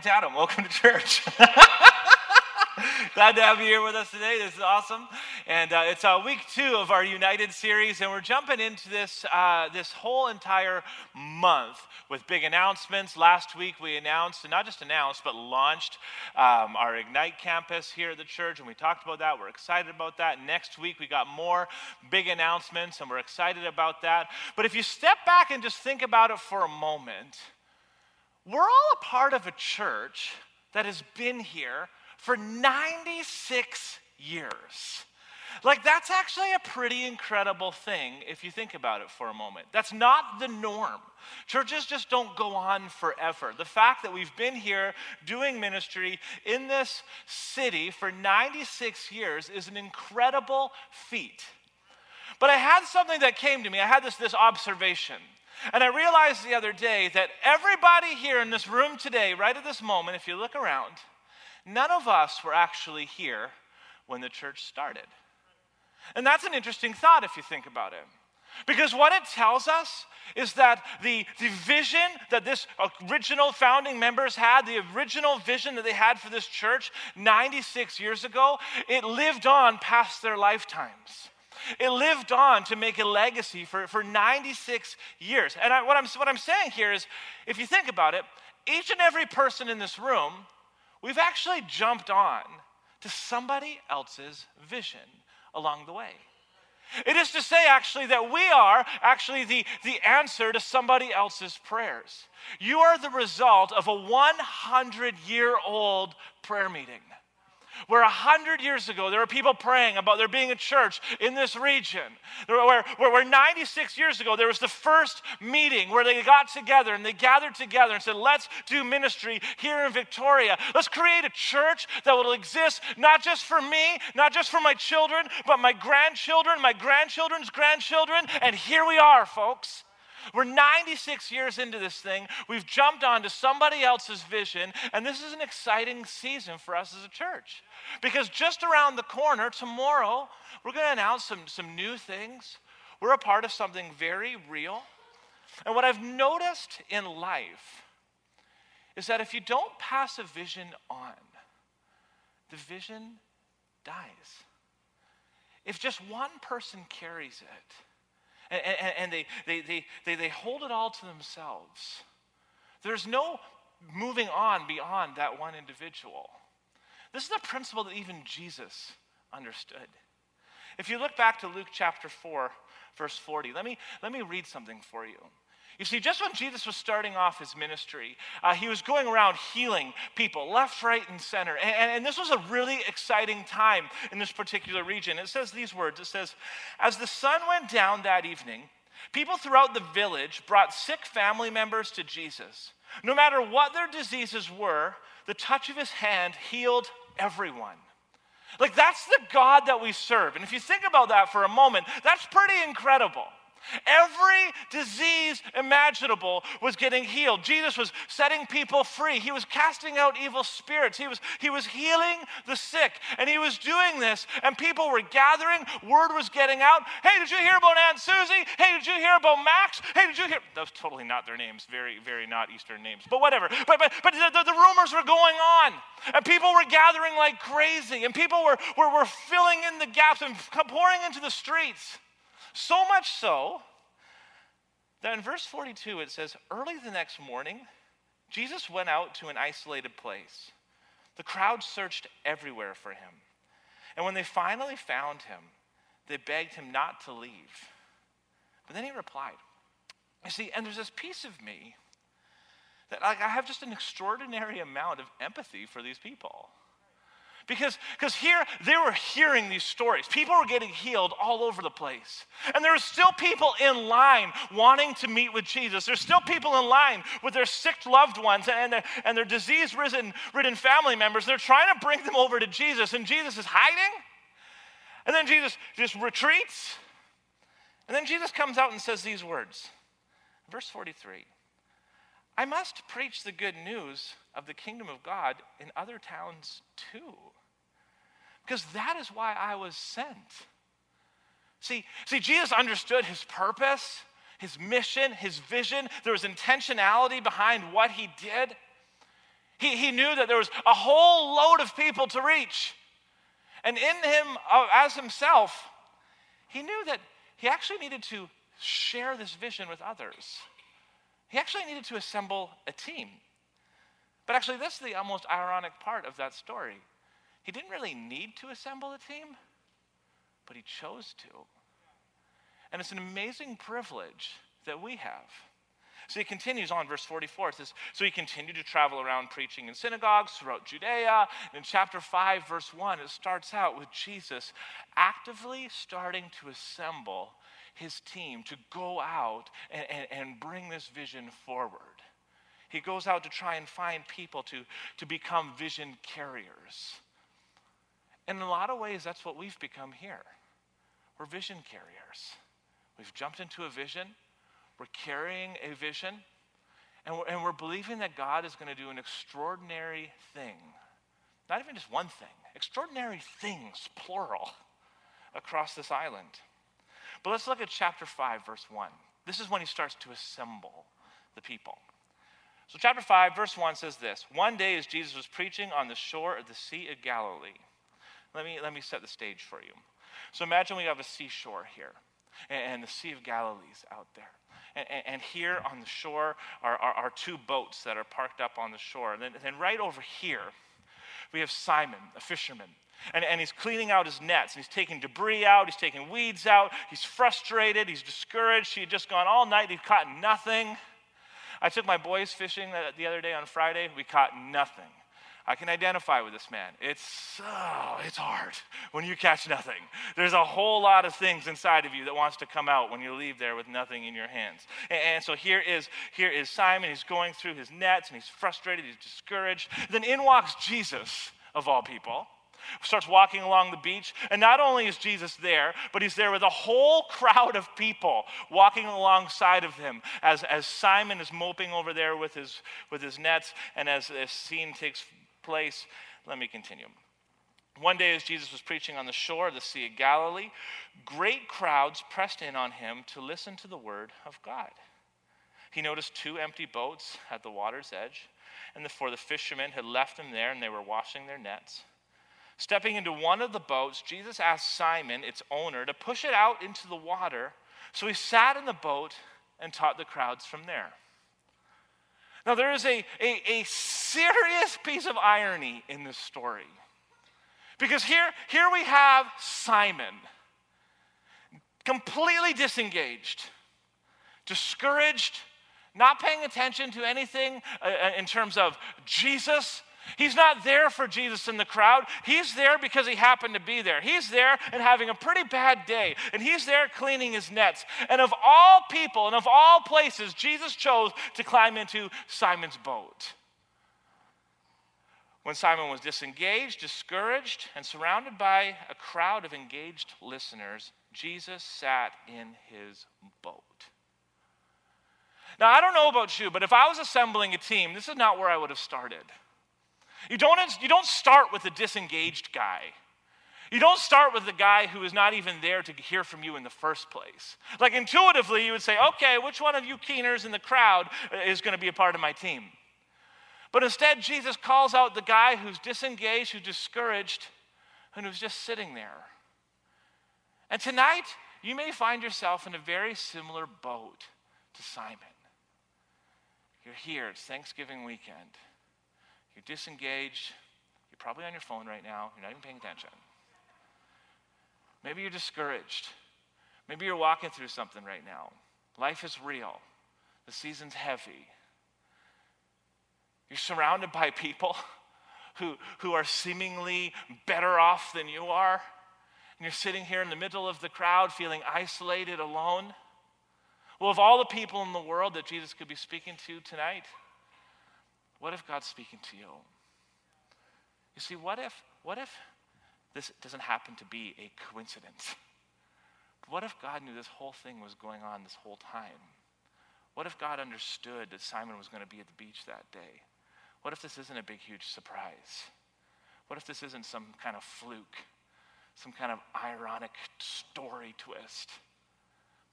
Name's Adam. Welcome to church. Glad to have you here with us today. This is awesome. And uh, it's uh, week two of our United series, and we're jumping into this, uh, this whole entire month with big announcements. Last week we announced, and not just announced, but launched um, our Ignite campus here at the church, and we talked about that. We're excited about that. Next week we got more big announcements, and we're excited about that. But if you step back and just think about it for a moment, we're all a part of a church that has been here for 96 years. Like, that's actually a pretty incredible thing if you think about it for a moment. That's not the norm. Churches just don't go on forever. The fact that we've been here doing ministry in this city for 96 years is an incredible feat. But I had something that came to me. I had this, this observation. And I realized the other day that everybody here in this room today, right at this moment, if you look around, none of us were actually here when the church started. And that's an interesting thought if you think about it. Because what it tells us is that the, the vision that this original founding members had, the original vision that they had for this church 96 years ago, it lived on past their lifetimes. It lived on to make a legacy for, for 96 years. And I, what, I'm, what I'm saying here is if you think about it, each and every person in this room, we've actually jumped on to somebody else's vision along the way. It is to say, actually, that we are actually the, the answer to somebody else's prayers. You are the result of a 100 year old prayer meeting where a 100 years ago there were people praying about there being a church in this region. Where, where, where 96 years ago there was the first meeting where they got together and they gathered together and said, Let's do ministry here in Victoria. Let's create a church that will exist not just for me, not just for my children, but my grandchildren, my grandchildren's grandchildren. And here we are, folks. We're 96 years into this thing. We've jumped onto somebody else's vision, and this is an exciting season for us as a church. Because just around the corner, tomorrow, we're going to announce some, some new things. We're a part of something very real. And what I've noticed in life is that if you don't pass a vision on, the vision dies. If just one person carries it, and, and, they, they, they, they, they hold it all to themselves. There's no moving on beyond that one individual. This is a principle that even Jesus understood. If you look back to Luke chapter 4, verse 40, let me, let me read something for you. You see, just when Jesus was starting off his ministry, uh, he was going around healing people left, right, and center. And, and, and, this was a really exciting time in this particular region. It says these words It says, As the sun went down that evening, people throughout the village brought sick family members to Jesus. No matter what their diseases were, the touch of his hand healed everyone. Like, that's the God that we serve. And if you think about that for a moment, that's pretty incredible. Every disease imaginable was getting healed. Jesus was setting people free. He was casting out evil spirits. He was, he was healing the sick. And he was doing this, and people were gathering. Word was getting out. Hey, did you hear about Aunt Susie? Hey, did you hear about Max? Hey, did you hear? Was totally not their names. Very, very not Eastern names. But whatever. But, but, but the, the, the rumors were going on. And people were gathering like crazy. And people were, were, were filling in the gaps and pouring into the streets. So much so that in verse 42 it says, Early the next morning, Jesus went out to an isolated place. The crowd searched everywhere for him. And when they finally found him, they begged him not to leave. But then he replied, You see, and there's this piece of me that like, I have just an extraordinary amount of empathy for these people. Because because here they were hearing these stories. People were getting healed all over the place. And there were still people in line wanting to meet with Jesus. There's still people in line with their sick loved ones and their, and their disease ridden family members. They're trying to bring them over to Jesus, and Jesus is hiding. And then Jesus just retreats. And then Jesus comes out and says these words. Verse 43 I must preach the good news of the kingdom of God in other towns too. Because that is why I was sent. See, see, Jesus understood his purpose, his mission, his vision. There was intentionality behind what he did. He, he knew that there was a whole load of people to reach. And in him, uh, as himself, he knew that he actually needed to share this vision with others. He actually needed to assemble a team. But actually, this is the almost ironic part of that story. He didn't really need to assemble a team, but he chose to. And it's an amazing privilege that we have. So he continues on, verse 44. It says, So he continued to travel around preaching in synagogues throughout Judea. And in chapter 5, verse 1, it starts out with Jesus actively starting to assemble his team to go out and, and, and bring this vision forward. He goes out to try and find people to, to become vision carriers. And in a lot of ways, that's what we've become here. We're vision carriers. We've jumped into a vision, we're carrying a vision, and we're, and we're believing that God is going to do an extraordinary thing. Not even just one thing, extraordinary things, plural, across this island. But let's look at chapter 5, verse 1. This is when he starts to assemble the people. So, chapter 5, verse 1 says this One day, as Jesus was preaching on the shore of the Sea of Galilee, let me, let me set the stage for you. So, imagine we have a seashore here, and, the Sea of Galilee's out there. And, and, here on the shore are, are, are, two boats that are parked up on the shore. And then, then right over here, we have Simon, a fisherman. And, and he's cleaning out his nets. And he's taking debris out. He's taking weeds out. He's frustrated. He's discouraged. He had just gone all night. he'd caught nothing. I took my boys fishing the other day on Friday. We caught nothing. I can identify with this man. It's oh, it's hard when you catch nothing. There's a whole lot of things inside of you that wants to come out when you leave there with nothing in your hands. And, and so here is here is Simon. He's going through his nets and he's frustrated. He's discouraged. Then in walks Jesus of all people starts walking along the beach. And not only is Jesus there, but he's there with a whole crowd of people walking alongside of him as, as Simon is moping over there with his, with his nets and as this scene takes place. Let me continue. One day, as Jesus was preaching on the shore of the Sea of Galilee, great crowds pressed in on him to listen to the word of God. He noticed two empty boats at the water's edge, and for the fishermen had left them there and they were washing their nets. Stepping into one of the boats, Jesus asked Simon, its owner, to push it out into the water. So he sat in the boat and taught the crowds from there. Now, there is a, a, a serious piece of irony in this story. Because here, here we have Simon, completely disengaged, discouraged, not paying attention to anything uh, uh in terms of Jesus He's not there for Jesus in the crowd. He's there because he happened to be there. He's there and having a pretty bad day. And he's there cleaning his nets. And of all people and of all places, Jesus chose to climb into Simon's boat. When Simon was disengaged, discouraged, and surrounded by a crowd of engaged listeners, Jesus sat in his boat. Now, I don't know about you, but if I was assembling a team, this is not where I would have started. You don't, you don't start with a disengaged guy. You don't start with the guy who is not even there to hear from you in the first place. Like intuitively, you would say, okay, which one of you keeners in the crowd uh, is going to be a part of my team? But instead, Jesus calls out the guy who's disengaged, who's discouraged, and who's just sitting there. And tonight, you may find yourself in a very similar boat to Simon. You're here, it's Thanksgiving weekend. You're disengaged. You're probably on your phone right now. You're not even paying attention. Maybe you're discouraged. Maybe you're walking through something right now. Life is real, the season's heavy. You're surrounded by people who, who are seemingly better off than you are. And you're sitting here in the middle of the crowd feeling isolated, alone. Well, of all the people in the world that Jesus could be speaking to tonight, what if God's speaking to you? You see, what if, what if this doesn't happen to be a coincidence? What if God knew this whole thing was going on this whole time? What if God understood that Simon was going to be at the beach that day? What if this isn't a big, huge surprise? What if this isn't some kind of fluke, some kind of ironic story twist?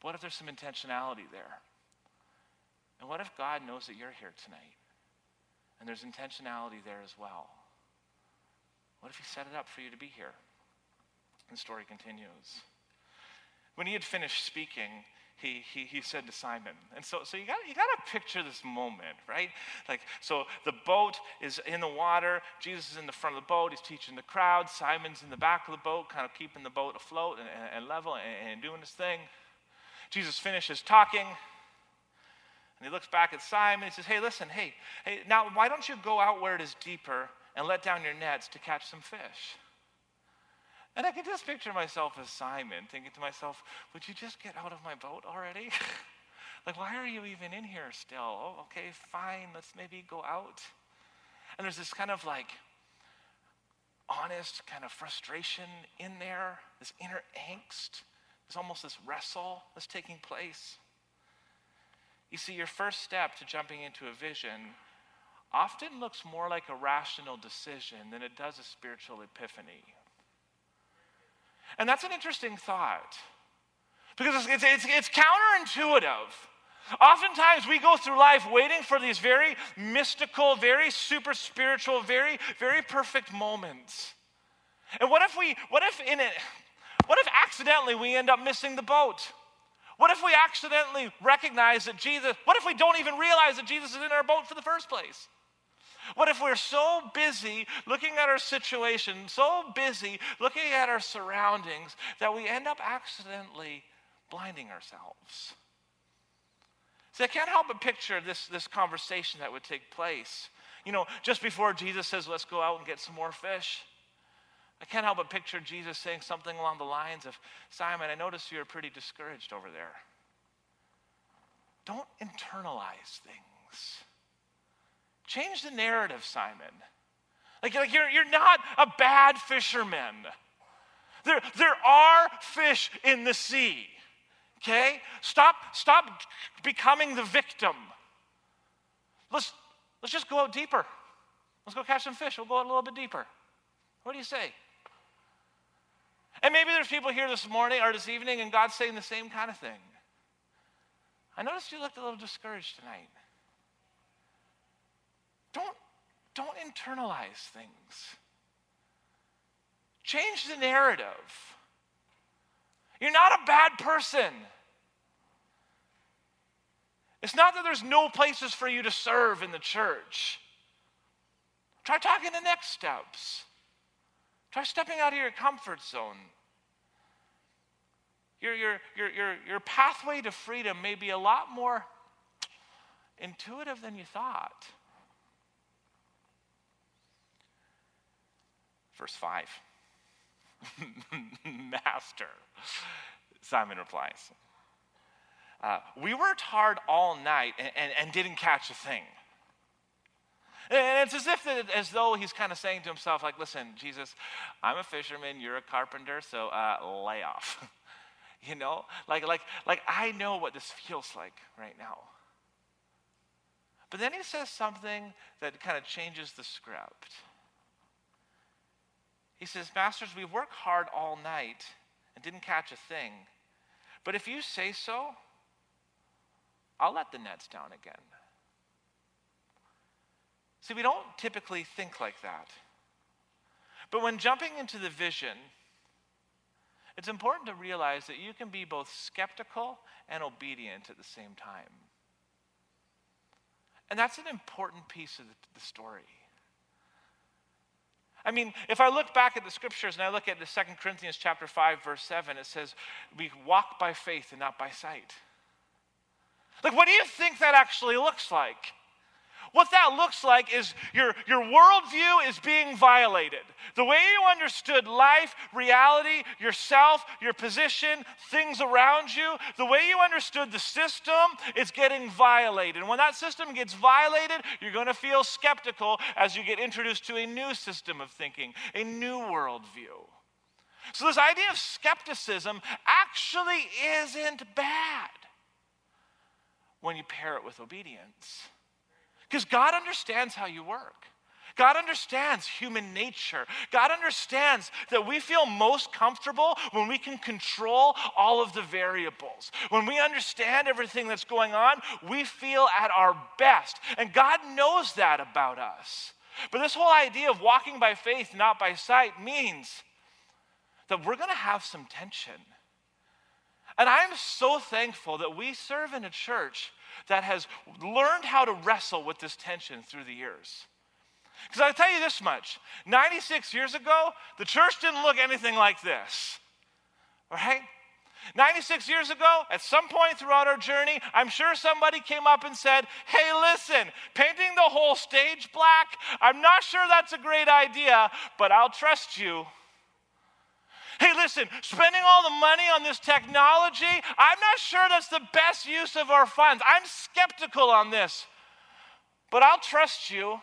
What if there's some intentionality there? And what if God knows that you're here tonight? And there's intentionality there as well. What if He set it up for you to be here? The story continues. When he had finished speaking, he, he, he said to Simon. And so, so you got you to picture this moment, right? Like, so the boat is in the water. Jesus is in the front of the boat. He's teaching the crowd. Simon's in the back of the boat, kind of keeping the boat afloat and, and, and level and, and doing his thing. Jesus finishes talking. And he looks back at Simon. and He says, Hey, listen, hey, hey, now why don't you go out where it is deeper and let down your nets to catch some fish? And I can just picture myself as Simon, thinking to myself, would you just get out of my boat already? like, why are you even in here still? Oh, okay, fine, let's maybe go out. And there's this kind of like honest kind of frustration in there, this inner angst. There's almost this wrestle that's taking place. You see, your first step to jumping into a vision often looks more like a rational decision than it does a spiritual epiphany. And that's an interesting thought because it's, it's, it's, counterintuitive. Oftentimes, we go through life waiting for these very mystical, very super spiritual, very, very perfect moments. And what if we, what if in it, what if accidentally we end up missing the boat? What if we accidentally recognize that Jesus, what if we don't even realize that Jesus is in our boat for the first place? What if we're so busy looking at our situation, so busy looking at our surroundings, that we end up accidentally blinding ourselves? See, I can't help but picture this, this conversation that would take place. You know, just before Jesus says, let's go out and get some more fish. I can't help but picture Jesus saying something along the lines of, Simon, I notice you're pretty discouraged over there. Don't internalize things. Change the narrative, Simon. Like, like you're, you're not a bad fisherman. There, there are fish in the sea. Okay? Stop, stop becoming the victim. Let's, let's just go out deeper. Let's go catch some fish. We'll go out a little bit deeper. What do you say? And maybe there's people here this morning or this evening, and God's saying the same kind of thing. I noticed you looked a little discouraged tonight. Don't, don't internalize things. Change the narrative. You're not a bad person. It's not that there's no places for you to serve in the church. Try talking the next steps. Try stepping out of your comfort zone. Your, your, your, your, your pathway to freedom may be a lot more intuitive than you thought. Verse 5. Master, Simon replies. Uh, we worked hard all night and, and, and, didn't catch a thing. And it's as if as though he's kind of saying to himself, like, listen, Jesus, I'm a fisherman, you're a carpenter, so uh, lay off. you know, like, like, like I know what this feels like right now. But then he says something that kind of changes the script. He says, Masters, we worked hard all night and didn't catch a thing. But if you say so, I'll let the nets down again. See, we don't typically think like that. But when jumping into the vision, it's important to realize that you can be both skeptical and obedient at the same time. And that's an important piece of the, story. I mean, if I look back at the scriptures and I look at the Second Corinthians chapter 5, verse 7, it says, we walk by faith and not by sight. Like, what do you think that actually looks like? What that looks like is your, your worldview is being violated. The way you understood life, reality, yourself, your position, things around you, the way you understood the system is getting violated. And when that system gets violated, you're going to feel skeptical as you get introduced to a new system of thinking, a new worldview. So, this idea of skepticism actually isn't bad when you pair it with obedience. Because God understands how you work. God understands human nature. God understands that we feel most comfortable when we can control all of the variables. When we understand everything that's going on, we feel at our best. And God knows that about us. But this whole idea of walking by faith, not by sight, means that we're going to have some tension. And I'm so thankful that we serve in a church that has learned how to wrestle with this tension through the years. Because I'll tell you this much 96 years ago, the church didn't look anything like this. Right? 96 years ago, at some point throughout our journey, I'm sure somebody came up and said, Hey, listen, painting the whole stage black, I'm not sure that's a great idea, but I'll trust you. Hey, listen, spending all the money on this technology, I'm not sure that's the best use of our funds. I'm skeptical on this, but I'll trust you.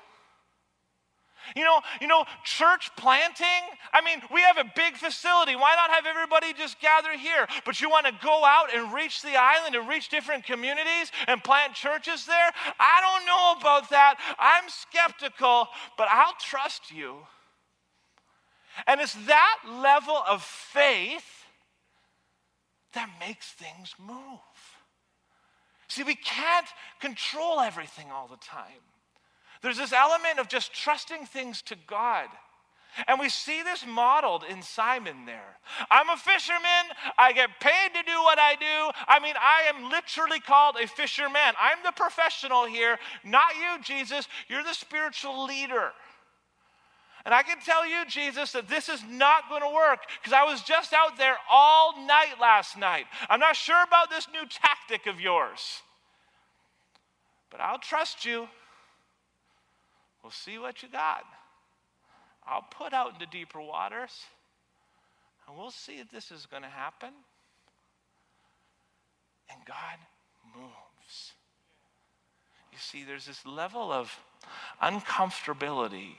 You know, you know, church planting. I mean, we have a big facility. Why not have everybody just gather here? But you want to go out and reach the island and reach different communities and plant churches there? I don't know about that. I'm skeptical, but I'll trust you. And it's that level of faith that makes things move. See, we can't control everything all the time. There's this element of just trusting things to God. And we see this modeled in Simon there. I'm a fisherman. I get paid to do what I do. I mean, I am literally called a fisherman. I'm the professional here, not you, Jesus. You're the spiritual leader. And I can tell you, Jesus, that this is not going to work because I was just out there all night last night. I'm not sure about this new tactic of yours, but I'll trust you. We'll see what you got. I'll put out into deeper waters and we'll see if this is going to happen. And God moves. You see, there's this level of uncomfortability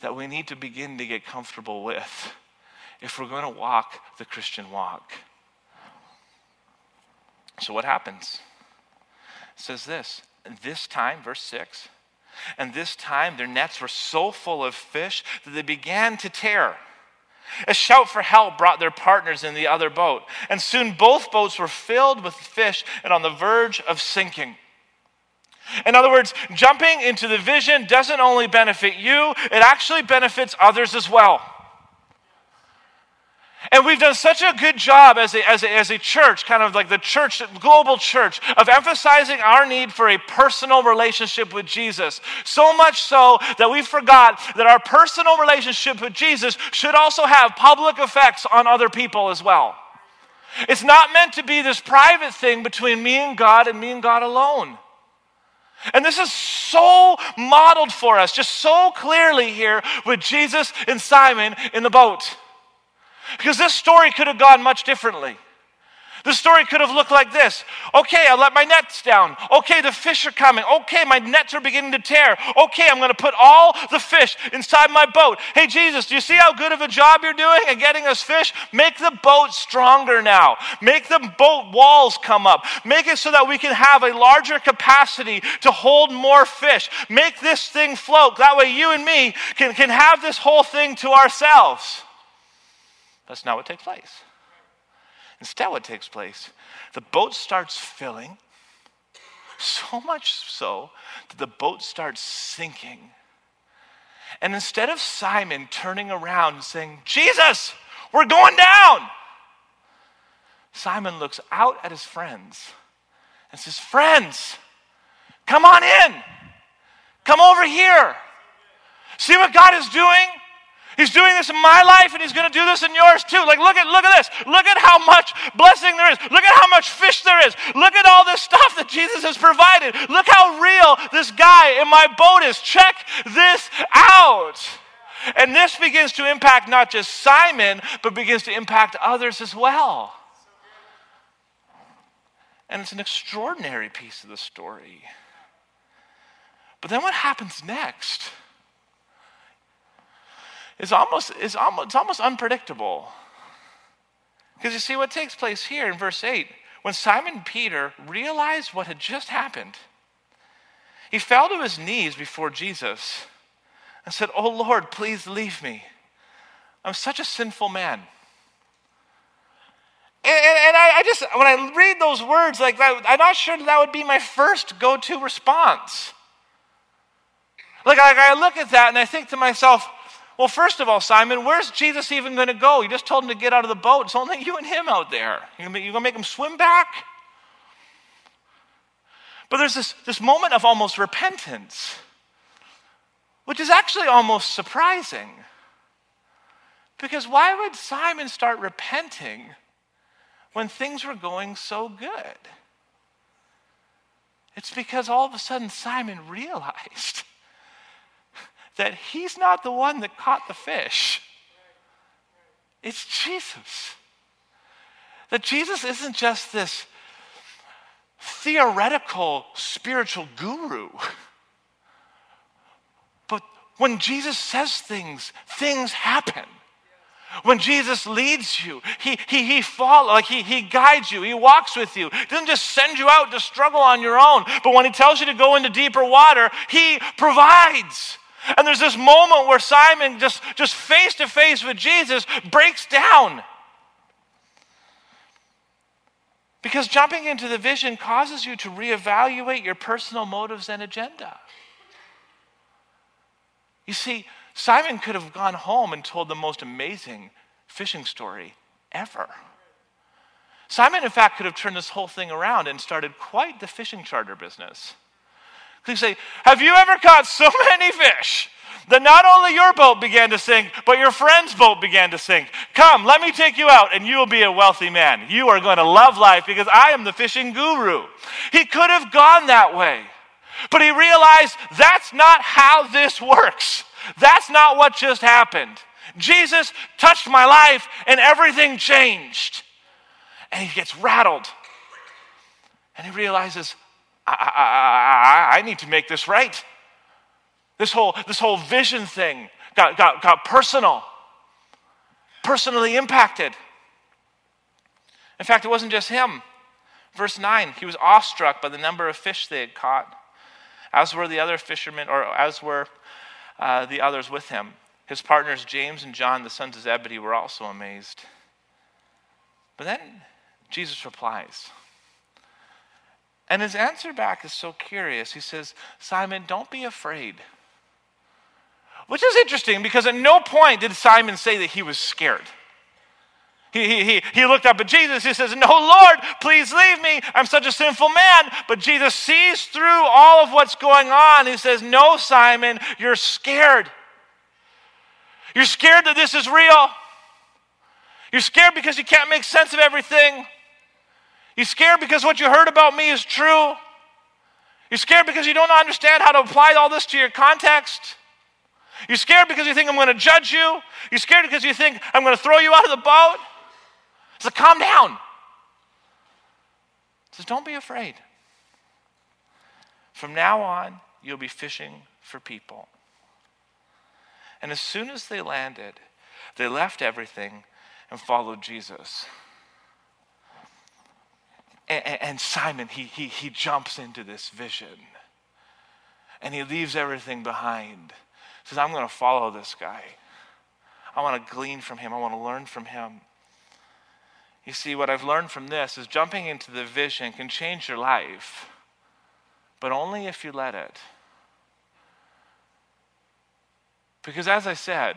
that we need to begin to get comfortable with if we're going to walk the Christian walk. So, what happens? It says this, this time, verse 6, and this time their nets were so full of fish that they began to tear. A shout for help brought their partners in the other boat, and soon both boats were filled with fish and on the verge of sinking. In other words, jumping into the vision doesn't only benefit you, it actually benefits others as well. And we've done such a good job as a, as, a, as a church, kind of like the church, global church, of emphasizing our need for a personal relationship with Jesus. So much so that we forgot that our personal relationship with Jesus should also have public effects on other people as well. It's not meant to be this private thing between me and God and me and God alone. And this is so modeled for us, just so clearly here with Jesus and Simon in the boat. Because this story could have gone much differently. The story could have looked like this. Okay, I let my nets down. Okay, the fish are coming. Okay, my nets are beginning to tear. Okay, I'm going to put all the fish inside my boat. Hey, Jesus, do you see how good of a job you're doing at getting us fish? Make the boat stronger now. Make the boat walls come up. Make it so that we can have a larger capacity to hold more fish. Make this thing float. That way, you and me can, can have this whole thing to ourselves. That's not what takes place. Instead, what takes place? The boat starts filling, so much so that the boat starts sinking. And instead of Simon turning around and saying, Jesus, we're going down, Simon looks out at his friends and says, Friends, come on in. Come over here. See what God is doing? He's doing this in my life and he's going to do this in yours too. Like look at look at this. Look at how much blessing there is. Look at how much fish there is. Look at all this stuff that Jesus has provided. Look how real this guy in my boat is. Check this out. And this begins to impact not just Simon, but begins to impact others as well. And it's an extraordinary piece of the story. But then what happens next? Is almost, is almost, it's almost unpredictable. Because you see what takes place here in verse 8. When Simon Peter realized what had just happened, he fell to his knees before Jesus and said, Oh Lord, please leave me. I'm such a sinful man. And, and, and I, I, just, when I read those words like that, I'm not sure that, that would be my first go to response. Like, like, I look at that and I think to myself, well, first of all, Simon, where's Jesus even going to go? You just told him to get out of the boat. It's only you and him out there. You're going to make him swim back? But there's this, this moment of almost repentance, which is actually almost surprising. Because why would Simon start repenting when things were going so good? It's because all of a sudden Simon realized that he's not the one that caught the fish, it's Jesus. That Jesus isn't just this theoretical spiritual guru. But when Jesus says things, things happen. When Jesus leads you, he, he, he follows, like he, he guides you, he walks with you. He doesn't just send you out to struggle on your own, but when he tells you to go into deeper water, he provides. And there's this moment where Simon, just, just face to face with Jesus, breaks down. Because jumping into the vision causes you to reevaluate your personal motives and agenda. You see, Simon could have gone home and told the most amazing fishing story ever. Simon, in fact, could have turned this whole thing around and started quite the fishing charter business. He say, Have you ever caught so many fish that not only your boat began to sink, but your friend's boat began to sink? Come, let me take you out, and you will be a wealthy man. You are going to love life because I am the fishing guru. He could have gone that way, but he realized that's not how this works. That's not what just happened. Jesus touched my life, and everything changed. And he gets rattled. And he realizes, I, I, I, need to make this right. This whole, this whole vision thing got, got, got personal, personally impacted. In fact, it wasn't just him. Verse 9, he was awestruck by the number of fish they had caught, as were the other fishermen, or as were uh, the others with him. His partners, James and John, the sons of Zebedee, were also amazed. But then Jesus replies. And his answer back is so curious. He says, Simon, don't be afraid. Which is interesting because at no point did Simon say that he was scared. He, he, he, he looked up at Jesus. He says, No, Lord, please leave me. I'm such a sinful man. But Jesus sees through all of what's going on. He says, No, Simon, you're scared. You're scared that this is real. You're scared because you can't make sense of everything. You're scared because what you heard about me is true. You're scared because you don't understand how to apply all this to your context. You're scared because you think I'm going to judge you. You're scared because you think I'm going to throw you out of the boat. So calm down. Says, don't be afraid. From now on, you'll be fishing for people. And as soon as they landed, they left everything and followed Jesus. And, and Simon, he, he, he jumps into this vision and he leaves everything behind. Says, I'm going to follow this guy. I want to glean from him. I want to learn from him. You see, what I've learned from this is jumping into the vision can change your life, but only if you let it. Because as I said,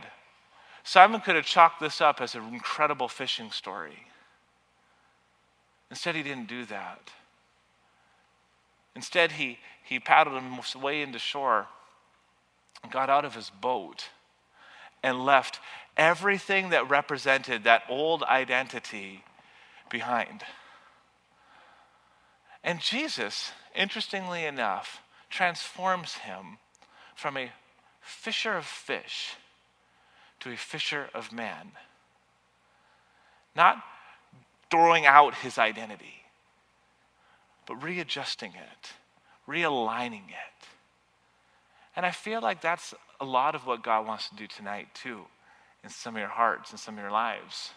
Simon could have chalked this up as an incredible fishing story. Instead, he didn't do that. Instead, he, he paddled him way into shore and got out of his boat and left everything that represented that old identity behind. And Jesus, interestingly enough, transforms him from a fisher of fish to a fisher of man. Not throwing out his identity, but readjusting it, realigning it. And I feel like that's a lot of what God wants to do tonight, too, in some of your hearts and some of your lives.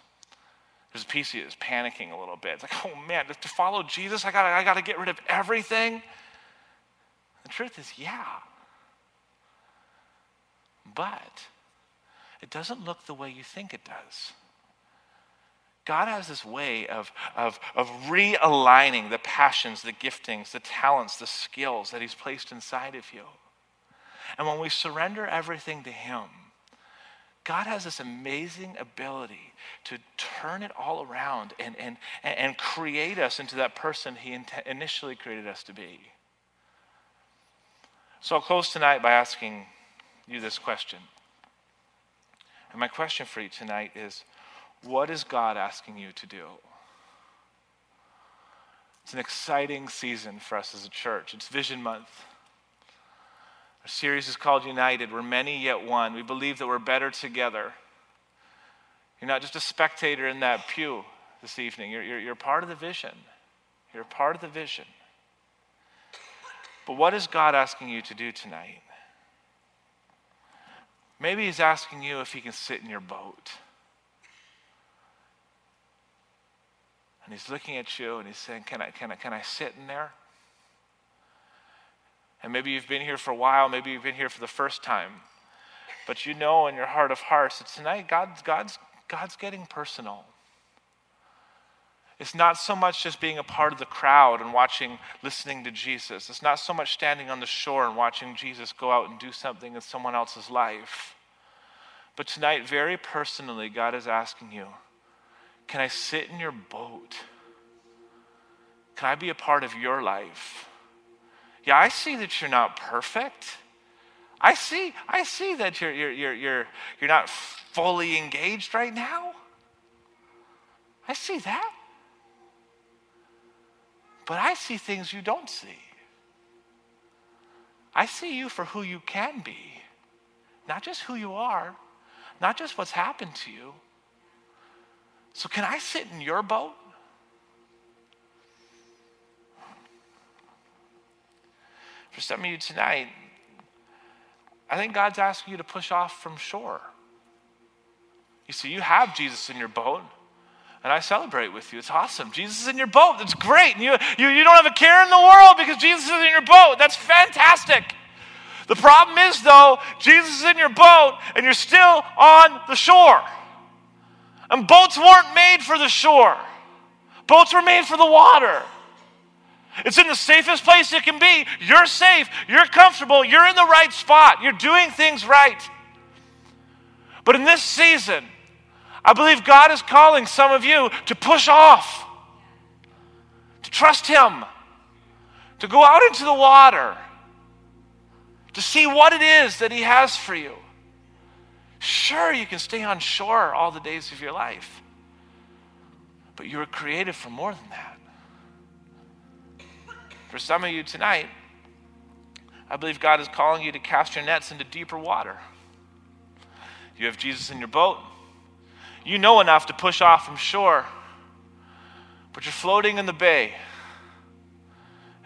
There's a piece of you that's panicking a little bit. It's like, oh man, to follow Jesus, I gotta, I gotta get rid of everything. The truth is, yeah. But it doesn't look the way you think it does. God has this way of, of, of realigning the passions, the giftings, the talents, the skills that He's placed inside of you. And when we surrender everything to Him, God has this amazing ability to turn it all around and, and, and create us into that person He initially created us to be. So I'll close tonight by asking you this question. And my question for you tonight is what is God asking you to do? It's an exciting season for us as a church. It's Vision Month. Our series is called United. We're many yet one. We believe that we're better together. You're not just a spectator in that pew this evening, you're, you're, you're part of the vision. You're part of the vision. But what is God asking you to do tonight? Maybe He's asking you if He can sit in your boat. And He's looking at you and He's saying, Can I, can I, can I sit in there? And maybe you've been here for a while, maybe you've been here for the first time. But you know in your heart of hearts that tonight God's, God's, God's getting personal. It's not so much just being a part of the crowd and watching, listening to Jesus. It's not so much standing on the shore and watching Jesus go out and do something in someone else's life. But tonight, very personally, God is asking you Can I sit in your boat? Can I be a part of your life? Yeah, I see that you're not perfect. I see, I see that you're, you're, you're, you're, you're not fully engaged right now. I see that. But I see things you don't see. I see you for who you can be, not just who you are, not just what's happened to you. So, can I sit in your boat? For some of you tonight, I think God's asking you to push off from shore. You see, you have Jesus in your boat, and I celebrate with you. It's awesome. Jesus is in your boat. That's great. And you, you, you don't have a care in the world because Jesus is in your boat. That's fantastic. The problem is, though, Jesus is in your boat and you're still on the shore. And boats weren't made for the shore, boats were made for the water. It's in the safest place it can be. You're safe. You're comfortable. You're in the right spot. You're doing things right. But in this season, I believe God is calling some of you to push off, to trust Him, to go out into the water, to see what it is that He has for you. Sure, you can stay on shore all the days of your life, but you were created for more than that. For some of you tonight, I believe God is calling you to cast your nets into deeper water. You have Jesus in your boat. You know enough to push off from shore, but you're floating in the bay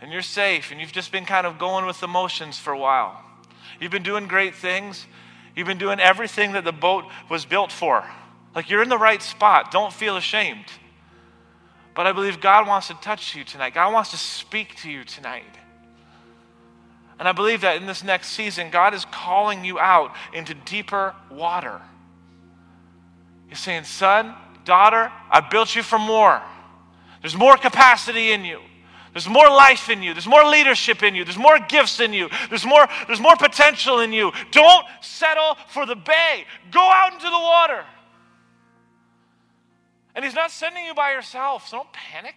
and you're safe and you've just been kind of going with the motions for a while. You've been doing great things. You've been doing everything that the boat was built for. Like you're in the right spot. Don't feel ashamed. But I believe God wants to touch you tonight. God wants to speak to you tonight. And I believe that in this next season, God is calling you out into deeper water. He's saying, Son, daughter, I built you for more. There's more capacity in you. There's more life in you. There's more leadership in you. There's more gifts in you. There's more, there's more potential in you. Don't settle for the bay. Go out into the water. And He's not sending you by yourself, so don't panic.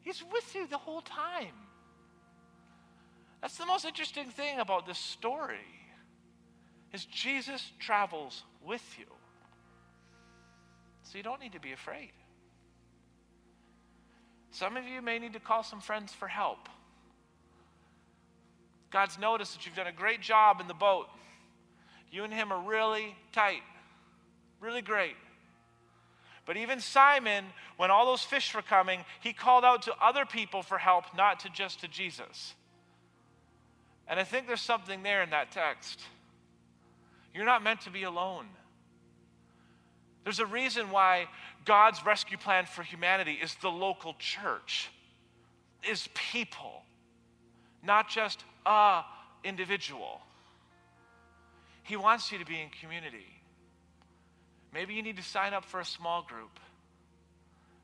He's with you the whole time. That's the most interesting thing about this story. is Jesus travels with you. So you don't need to be afraid. Some of you may need to call some friends for help. God's noticed that you've done a great job in the boat. You and him are really tight, really great. But even Simon, when all those fish were coming, he called out to other people for help, not to just to Jesus. And I think there's something there in that text. You're not meant to be alone. There's a reason why God's rescue plan for humanity is the local church, is people, not just a individual. He wants you to be in community. Maybe you need to sign up for a small group.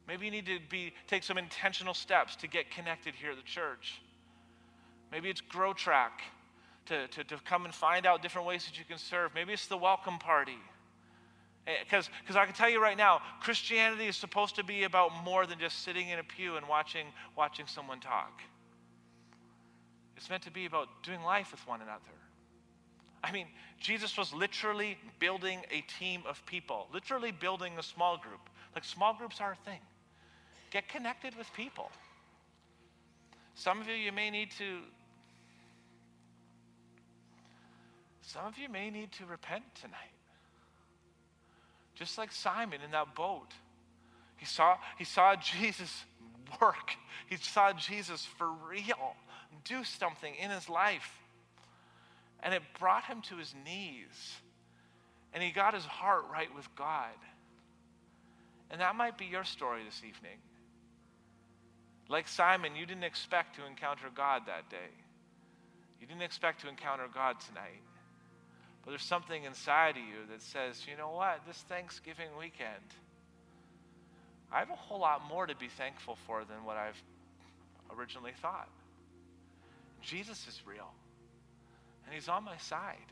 Maybe you need to be, take some intentional steps to get connected here at the church. Maybe it's Grow Track to, to, to come and find out different ways that you can serve. Maybe it's the welcome party. Because eh, I can tell you right now, Christianity is supposed to be about more than just sitting in a pew and watching, watching someone talk. It's meant to be about doing life with one another. I mean, Jesus was literally building a team of people, literally building a small group. Like, small groups are a thing. Get connected with people. Some of you, you may need to Some of you may need to repent tonight. Just like Simon in that boat. He saw, he saw Jesus work, he saw Jesus for real do something in his life. And it brought him to his knees. And he got his heart right with God. And that might be your story this evening. Like Simon, you didn't expect to encounter God that day. You didn't expect to encounter God tonight. But there's something inside of you that says, you know what, this Thanksgiving weekend, I have a whole lot more to be thankful for than what I've originally thought. Jesus is real, and He's on my side.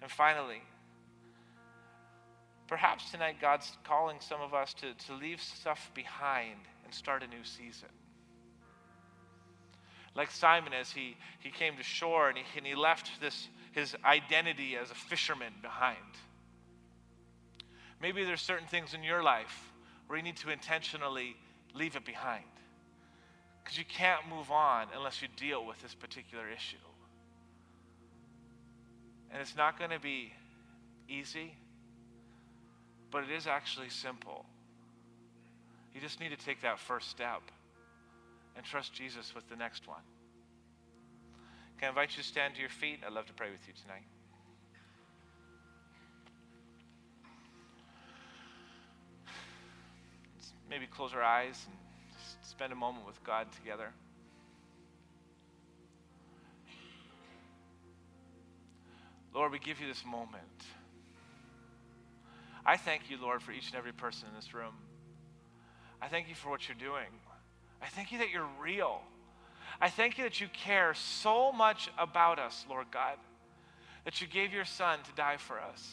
And finally, perhaps tonight God's calling some of us to, to leave stuff behind and start a new season like Simon as he, he came to shore and he, and he left this, his identity as a fisherman behind. Maybe there's certain things in your life where you need to intentionally leave it behind. Because you can't move on unless you deal with this particular issue. And it's not going to be easy, but it is actually simple. You just need to take that first step and trust Jesus with the next one. Can I invite you to stand to your feet? I'd love to pray with you tonight. Let's maybe close our eyes and spend a moment with God together. Lord, we give you this moment. I thank you, Lord, for each and every person in this room. I thank you for what you're doing. I thank you that you're real. I thank you that you care so much about us, Lord God, that you gave your son to die for us.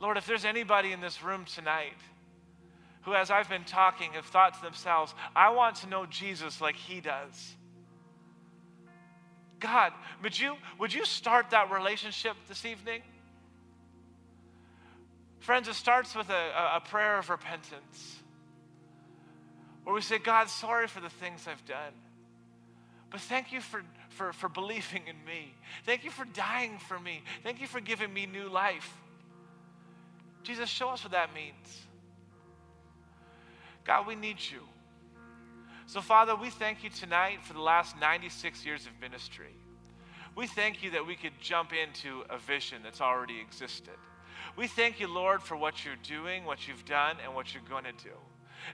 Lord, if there's anybody in this room tonight who, as I've been talking, have thought to themselves, I want to know Jesus like he does. God, would you, would you start that relationship this evening? Friends, it starts with a, a prayer of repentance where we say, God, sorry for the things I've done. But thank you for, for, for believing in me. Thank you for dying for me. Thank you for giving me new life. Jesus, show us what that means. God, we need you. So, Father, we thank you tonight for the last 96 years of ministry. We thank you that we could jump into a vision that's already existed. We thank you, Lord, for what you're doing, what you've done, and what you're going to do.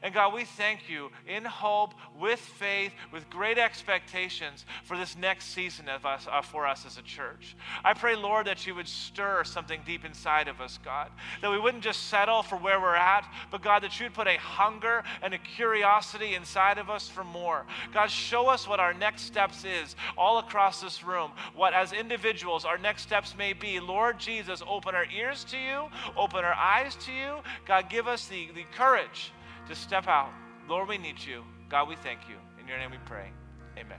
And God, we thank you in hope, with faith, with great expectations for this next season of us, uh, for us as a church. I pray, Lord, that you would stir something deep inside of us, God. That we wouldn't just settle for where we're at, but God, that you'd put a hunger and a curiosity inside of us for more. God, show us what our next steps is all across this room. What as individuals our next steps may be. Lord Jesus, open our ears to you, open our eyes to you. God, give us the, the courage to step out. Lord, we need you. God, we thank you. In your name we pray. Amen.